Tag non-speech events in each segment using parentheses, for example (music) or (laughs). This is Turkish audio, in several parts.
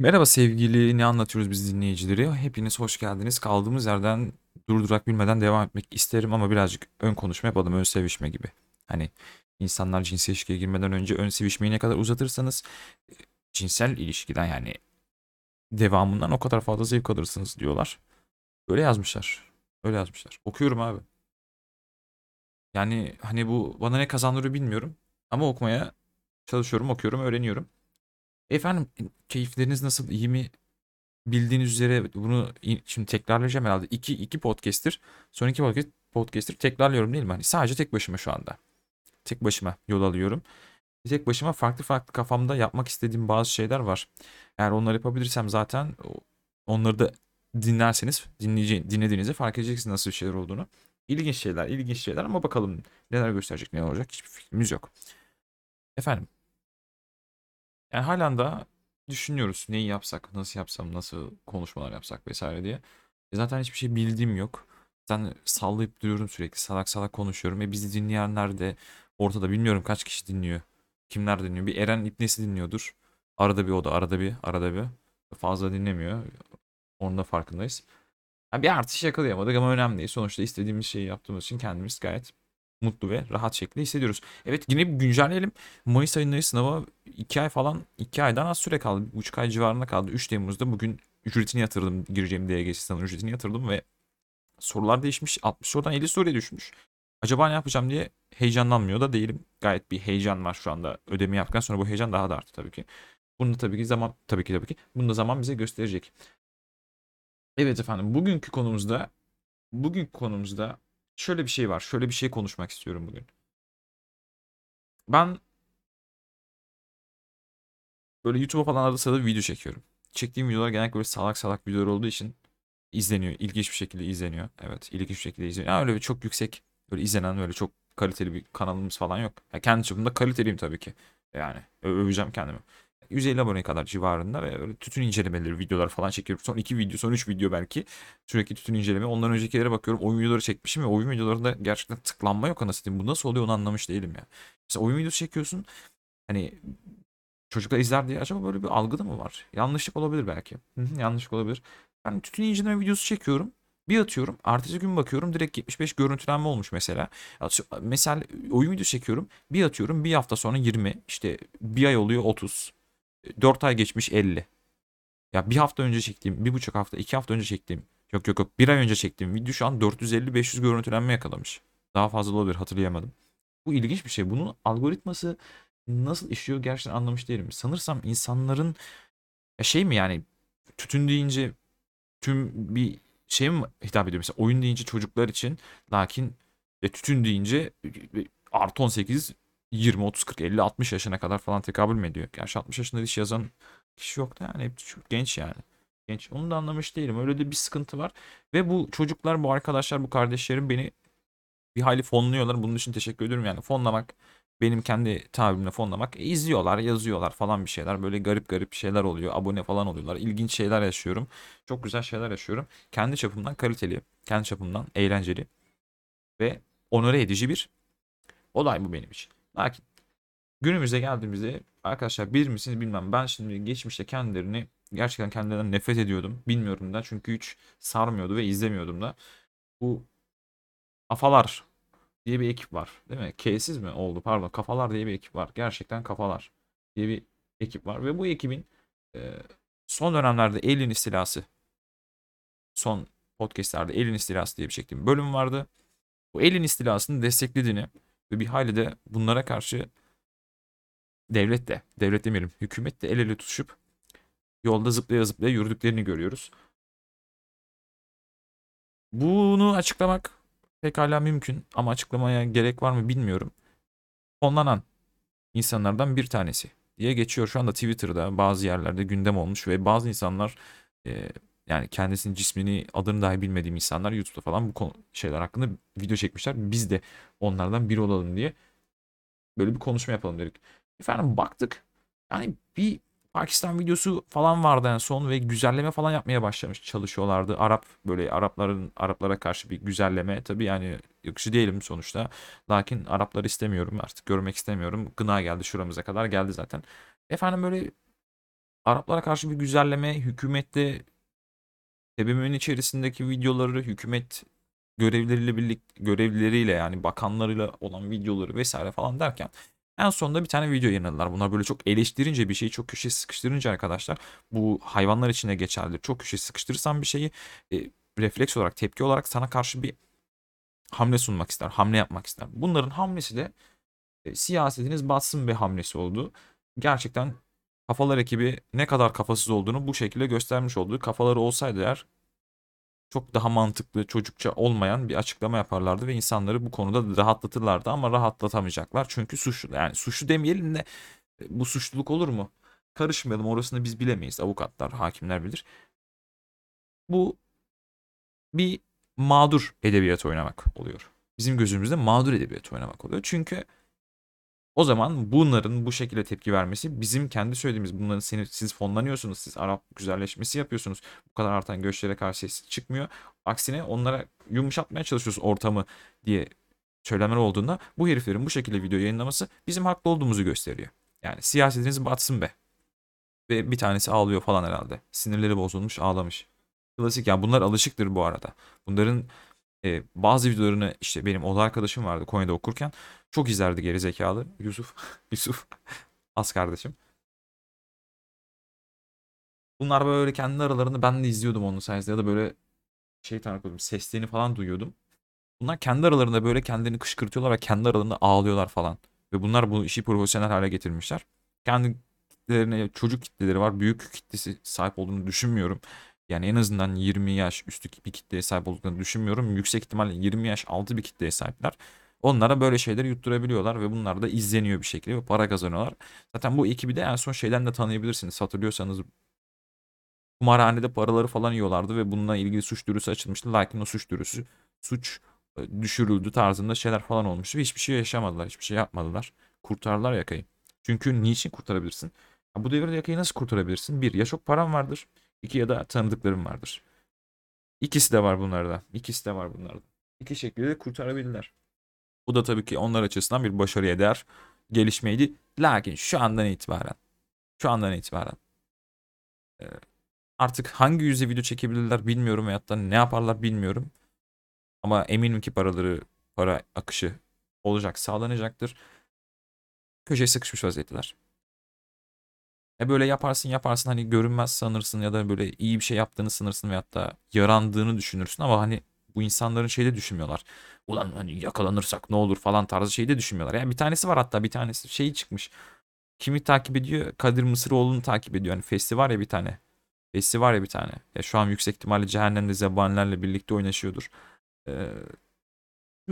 Merhaba sevgili Ne Anlatıyoruz Biz dinleyicileri. Hepiniz hoş geldiniz. Kaldığımız yerden durdurak bilmeden devam etmek isterim ama birazcık ön konuşma yapalım, ön sevişme gibi. Hani insanlar cinsel ilişkiye girmeden önce ön sevişmeyi ne kadar uzatırsanız cinsel ilişkiden yani devamından o kadar fazla zevk alırsınız diyorlar. Öyle yazmışlar. Öyle yazmışlar. Okuyorum abi. Yani hani bu bana ne kazandırıyor bilmiyorum ama okumaya çalışıyorum, okuyorum, öğreniyorum. Efendim keyifleriniz nasıl? İyi mi? Bildiğiniz üzere bunu şimdi tekrarlayacağım herhalde. İki, iki podcast'tir. Son iki podcast, podcast'tir tekrarlıyorum değil mi? Hani sadece tek başıma şu anda. Tek başıma yol alıyorum. Tek başıma farklı farklı kafamda yapmak istediğim bazı şeyler var. Eğer onları yapabilirsem zaten onları da dinlerseniz dinleyici, dinlediğinizde fark edeceksiniz nasıl şeyler olduğunu. İlginç şeyler, ilginç şeyler ama bakalım neler gösterecek, ne olacak hiçbir fikrimiz yok. Efendim yani halen daha düşünüyoruz neyi yapsak, nasıl yapsam, nasıl konuşmalar yapsak vesaire diye. E zaten hiçbir şey bildiğim yok. Zaten sallayıp duruyorum sürekli. Salak salak konuşuyorum. E bizi dinleyenler de ortada bilmiyorum kaç kişi dinliyor. Kimler dinliyor? Bir Eren İbnesi dinliyordur. Arada bir o da arada bir arada bir. Fazla dinlemiyor. Onun da farkındayız. Ha, bir artış yakalayamadık ama önemli değil. Sonuçta istediğimiz şeyi yaptığımız için kendimiz gayet mutlu ve rahat şekilde hissediyoruz. Evet yine bir güncelleyelim. Mayıs ayındayız sınava 2 ay falan 2 aydan az süre kaldı. 1,5 ay civarında kaldı. 3 Temmuz'da bugün ücretini yatırdım. Gireceğim DGS sınavının ücretini yatırdım ve sorular değişmiş. 60 sorudan 50 soruya düşmüş. Acaba ne yapacağım diye heyecanlanmıyor da değilim. Gayet bir heyecan var şu anda. Ödemi yaptıktan sonra bu heyecan daha da arttı tabii ki. Bunu da tabii ki zaman tabii ki tabii ki. Bunu da zaman bize gösterecek. Evet efendim bugünkü konumuzda bugünkü konumuzda şöyle bir şey var. Şöyle bir şey konuşmak istiyorum bugün. Ben böyle YouTube'a falan arada sırada video çekiyorum. Çektiğim videolar genellikle böyle salak salak videolar olduğu için izleniyor. İlginç bir şekilde izleniyor. Evet, ilginç bir şekilde izleniyor. Yani öyle bir çok yüksek, böyle izlenen, öyle çok kaliteli bir kanalımız falan yok. Ya kendi çapımda kaliteliyim tabii ki. Yani öveceğim kendimi. 150 abone kadar civarında ve öyle tütün incelemeleri videolar falan çekiyorum. Son 2 video, son 3 video belki. Sürekli tütün inceleme. Ondan öncekilere bakıyorum. Oyun videoları çekmişim ve oyun videolarında gerçekten tıklanma yok anasını. Bu nasıl oluyor onu anlamış değilim ya. Mesela oyun videosu çekiyorsun. Hani çocuklar izler diye acaba böyle bir algı da mı var? Yanlışlık olabilir belki. Hı hı, yanlışlık olabilir. Ben tütün inceleme videosu çekiyorum. Bir atıyorum. Ertesi gün bakıyorum direkt 75 görüntülenme olmuş mesela. Mesela oyun videosu çekiyorum. Bir atıyorum bir hafta sonra 20. işte bir ay oluyor 30. 4 ay geçmiş 50. Ya bir hafta önce çektiğim, bir buçuk hafta, iki hafta önce çektiğim, yok yok yok bir ay önce çektiğim video şu an 450-500 görüntülenme yakalamış. Daha fazla olabilir hatırlayamadım. Bu ilginç bir şey. Bunun algoritması nasıl işliyor gerçekten anlamış değilim. Sanırsam insanların şey mi yani tütün deyince tüm bir şey mi hitap ediyor? Mesela oyun deyince çocuklar için lakin e, tütün deyince e, artı 18 20, 30, 40, 50, 60 yaşına kadar falan tekabül mü ediyor? Gerçi 60 yaşında iş yazan kişi yok da yani hep çok genç yani. Genç. Onu da anlamış değilim. Öyle de bir sıkıntı var. Ve bu çocuklar, bu arkadaşlar, bu kardeşlerim beni bir hayli fonluyorlar. Bunun için teşekkür ediyorum. Yani fonlamak benim kendi tabirimle fonlamak. E, izliyorlar, yazıyorlar falan bir şeyler. Böyle garip garip şeyler oluyor. Abone falan oluyorlar. İlginç şeyler yaşıyorum. Çok güzel şeyler yaşıyorum. Kendi çapımdan kaliteli, kendi çapımdan eğlenceli ve onore edici bir olay bu benim için. Lakin günümüze geldiğimizde arkadaşlar bilir misiniz bilmem. Ben şimdi geçmişte kendilerini gerçekten kendilerinden nefret ediyordum. Bilmiyorum da çünkü hiç sarmıyordu ve izlemiyordum da. Bu Afalar diye bir ekip var. Değil mi? K'siz mi oldu? Pardon. Kafalar diye bir ekip var. Gerçekten Kafalar diye bir ekip var. Ve bu ekibin e, son dönemlerde Alien istilası son podcastlerde Alien istilası diye bir çektiğim bölüm vardı. Bu Alien istilasını desteklediğini ve bir hayli de bunlara karşı devlet de, devlet demeyelim, hükümet de el ele tutuşup yolda zıplaya zıplaya yürüdüklerini görüyoruz. Bunu açıklamak pekala mümkün ama açıklamaya gerek var mı bilmiyorum. Fonlanan insanlardan bir tanesi diye geçiyor. Şu anda Twitter'da bazı yerlerde gündem olmuş ve bazı insanlar e, yani kendisinin cismini adını dahi bilmediğim insanlar YouTube'da falan bu konu, şeyler hakkında video çekmişler. Biz de onlardan biri olalım diye böyle bir konuşma yapalım dedik. Efendim baktık yani bir Pakistan videosu falan vardı en son ve güzelleme falan yapmaya başlamış çalışıyorlardı. Arap böyle Arapların Araplara karşı bir güzelleme. Tabii yani yakışı değilim sonuçta. Lakin Arapları istemiyorum artık görmek istemiyorum. Gına geldi şuramıza kadar geldi zaten. Efendim böyle Araplara karşı bir güzelleme, hükümette TBMM'nin içerisindeki videoları, hükümet görevleriyle birlikte görevlileriyle yani bakanlarıyla olan videoları vesaire falan derken en sonunda bir tane video yayınladılar. Bunlar böyle çok eleştirince bir şeyi çok köşeye sıkıştırınca arkadaşlar bu hayvanlar için de geçerlidir. Çok köşeye sıkıştırırsan bir şeyi e, refleks olarak tepki olarak sana karşı bir hamle sunmak ister. Hamle yapmak ister. Bunların hamlesi de e, siyasetiniz batsın bir hamlesi oldu. Gerçekten Kafalar ekibi ne kadar kafasız olduğunu bu şekilde göstermiş oldu. Kafaları olsaydı eğer çok daha mantıklı, çocukça olmayan bir açıklama yaparlardı ve insanları bu konuda rahatlatırlardı ama rahatlatamayacaklar. Çünkü suçlu yani suçlu demeyelim de e, bu suçluluk olur mu? Karışmayalım orasını biz bilemeyiz. Avukatlar, hakimler bilir. Bu bir mağdur edebiyat oynamak oluyor. Bizim gözümüzde mağdur edebiyat oynamak oluyor. Çünkü o zaman bunların bu şekilde tepki vermesi bizim kendi söylediğimiz bunların seni, siz fonlanıyorsunuz. Siz Arap güzelleşmesi yapıyorsunuz. Bu kadar artan göçlere karşı ses çıkmıyor. Aksine onlara yumuşatmaya çalışıyoruz ortamı diye söylemler olduğunda bu heriflerin bu şekilde video yayınlaması bizim haklı olduğumuzu gösteriyor. Yani siyasetiniz batsın be. Ve bir tanesi ağlıyor falan herhalde. Sinirleri bozulmuş ağlamış. Klasik yani bunlar alışıktır bu arada. Bunların e, bazı videolarını işte benim oda arkadaşım vardı Konya'da okurken çok izlerdi geri zekalı Yusuf (laughs) Yusuf az kardeşim. Bunlar böyle kendi aralarında ben de izliyordum onun sayesinde ya da böyle şey tanıkıyordum seslerini falan duyuyordum. Bunlar kendi aralarında böyle kendini kışkırtıyorlar ve kendi aralarında ağlıyorlar falan. Ve bunlar bu işi profesyonel hale getirmişler. Kendi kitlelerine çocuk kitleleri var. Büyük kitlesi sahip olduğunu düşünmüyorum. Yani en azından 20 yaş üstü bir kitleye sahip olduklarını düşünmüyorum. Yüksek ihtimalle 20 yaş altı bir kitleye sahipler. Onlara böyle şeyleri yutturabiliyorlar ve bunlar da izleniyor bir şekilde ve para kazanıyorlar. Zaten bu ekibi de en son şeyden de tanıyabilirsiniz. Hatırlıyorsanız kumarhanede paraları falan yiyorlardı ve bununla ilgili suç duyurusu açılmıştı. Lakin o suç duyurusu suç e, düşürüldü tarzında şeyler falan olmuştu ve hiçbir şey yaşamadılar. Hiçbir şey yapmadılar. Kurtardılar yakayı. Çünkü niçin kurtarabilirsin? bu devirde yakayı nasıl kurtarabilirsin? Bir, ya çok param vardır. İki ya da tanıdıklarım vardır. İkisi de var bunlarda. İkisi de var bunlarda. İki şekilde kurtarabilirler. Bu da tabii ki onlar açısından bir başarıya değer gelişmeydi. Lakin şu andan itibaren şu andan itibaren e, artık hangi yüze video çekebilirler bilmiyorum veyahut da ne yaparlar bilmiyorum. Ama eminim ki paraları para akışı olacak sağlanacaktır. Köşeye sıkışmış vaziyetteler. E böyle yaparsın yaparsın hani görünmez sanırsın ya da böyle iyi bir şey yaptığını sanırsın veyahut da yarandığını düşünürsün ama hani bu insanların şeyde düşünmüyorlar. Ulan hani yakalanırsak ne olur falan tarzı şeyde düşünmüyorlar. Yani bir tanesi var hatta bir tanesi şey çıkmış. Kimi takip ediyor? Kadir Mısıroğlu'nu takip ediyor. Hani Festi var ya bir tane. Festi var ya bir tane. Ya şu an yüksek ihtimalle cehennemde zebanilerle birlikte oynaşıyordur. Ee,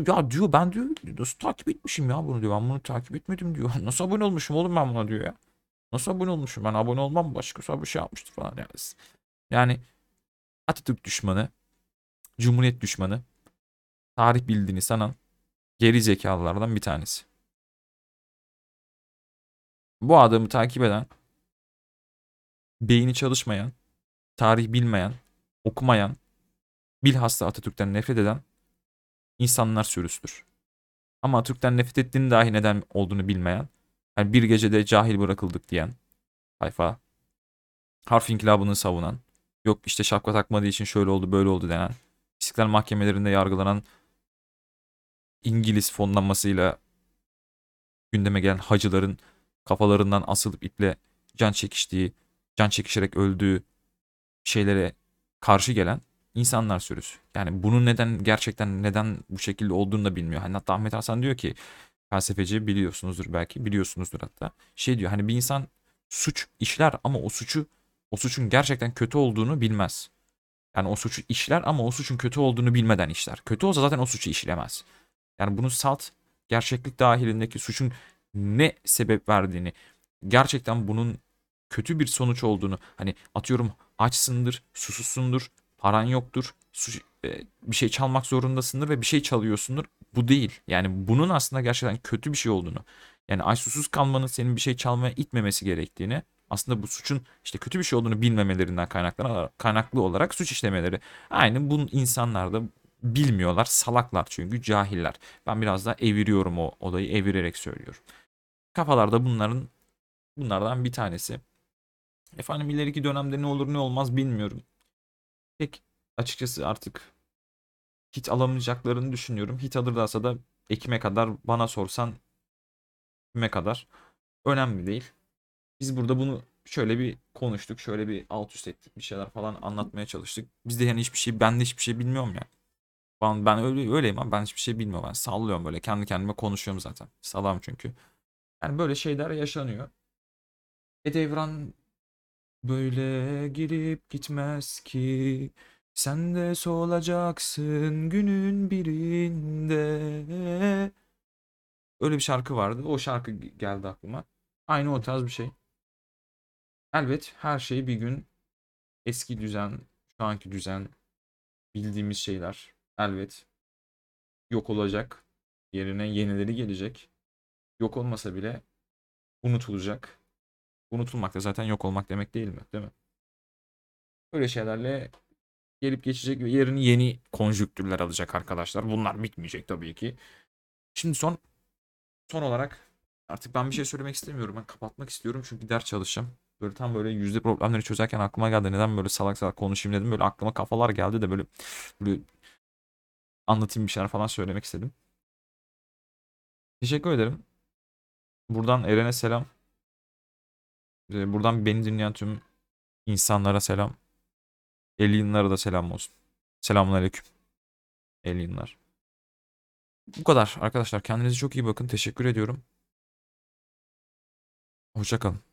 ya diyor ben diyor nasıl takip etmişim ya bunu diyor. Ben bunu takip etmedim diyor. (laughs) Nasıl abone olmuşum oğlum ben buna diyor ya. Nasıl abone olmuşum ben abone olmam başka bir şey yapmıştı falan yani. Yani Atatürk düşmanı, Cumhuriyet düşmanı, tarih bildiğini sanan geri zekalılardan bir tanesi. Bu adamı takip eden, beyni çalışmayan, tarih bilmeyen, okumayan, bilhassa Atatürk'ten nefret eden insanlar sürüsüdür. Ama Atatürk'ten nefret ettiğini dahi neden olduğunu bilmeyen, yani bir gecede cahil bırakıldık diyen sayfa, harf inkılabını savunan, yok işte şapka takmadığı için şöyle oldu böyle oldu denen, İstiklal mahkemelerinde yargılanan İngiliz fonlanmasıyla gündeme gelen hacıların kafalarından asılıp iple can çekiştiği, can çekişerek öldüğü şeylere karşı gelen insanlar sürüsü. Yani bunun neden gerçekten neden bu şekilde olduğunu da bilmiyor. Hani hatta Ahmet Hasan diyor ki felsefeci biliyorsunuzdur belki biliyorsunuzdur hatta. Şey diyor hani bir insan suç işler ama o suçu o suçun gerçekten kötü olduğunu bilmez. Yani o suçu işler ama o suçun kötü olduğunu bilmeden işler. Kötü olsa zaten o suçu işlemez. Yani bunu salt gerçeklik dahilindeki suçun ne sebep verdiğini, gerçekten bunun kötü bir sonuç olduğunu, hani atıyorum açsındır, susuzsundur, paran yoktur, su, e, bir şey çalmak zorundasındır ve bir şey çalıyorsundur. Bu değil. Yani bunun aslında gerçekten kötü bir şey olduğunu, yani aç susuz kalmanın senin bir şey çalmaya itmemesi gerektiğini aslında bu suçun işte kötü bir şey olduğunu bilmemelerinden kaynaklı olarak suç işlemeleri. Aynı bu insanlar da bilmiyorlar. Salaklar çünkü cahiller. Ben biraz daha eviriyorum o olayı evirerek söylüyorum. Kafalarda bunların bunlardan bir tanesi. Efendim ileriki dönemde ne olur ne olmaz bilmiyorum. Pek açıkçası artık hit alamayacaklarını düşünüyorum. Hit alırlarsa da Ekim'e kadar bana sorsan Ekim'e kadar önemli değil. Biz burada bunu şöyle bir konuştuk. Şöyle bir alt üst ettik. Bir şeyler falan anlatmaya çalıştık. Biz de yani hiçbir şey ben de hiçbir şey bilmiyorum ya. Ben, ben öyle, öyleyim abi. Ben hiçbir şey bilmiyorum. Ben sallıyorum böyle. Kendi kendime konuşuyorum zaten. Salam çünkü. Yani böyle şeyler yaşanıyor. E devran böyle girip gitmez ki. Sen de solacaksın günün birinde. Öyle bir şarkı vardı. O şarkı geldi aklıma. Aynı o tarz bir şey. Elbet her şey bir gün eski düzen, şu anki düzen, bildiğimiz şeyler elbet yok olacak. Yerine yenileri gelecek. Yok olmasa bile unutulacak. Unutulmak da zaten yok olmak demek değil mi? Değil mi? Böyle şeylerle gelip geçecek ve yerini yeni konjüktürler alacak arkadaşlar. Bunlar bitmeyecek tabii ki. Şimdi son son olarak artık ben bir şey söylemek istemiyorum. Ben kapatmak istiyorum çünkü ders çalışacağım. Böyle tam böyle yüzde problemleri çözerken aklıma geldi. Neden böyle salak salak konuşayım dedim. Böyle aklıma kafalar geldi de böyle, böyle anlatayım bir şeyler falan söylemek istedim. Teşekkür ederim. Buradan Eren'e selam. Ee, Buradan beni dinleyen tüm insanlara selam. Alien'lara da selam olsun. Selamünaleyküm. Alien'lar. Bu kadar arkadaşlar. Kendinize çok iyi bakın. Teşekkür ediyorum. Hoşça kalın.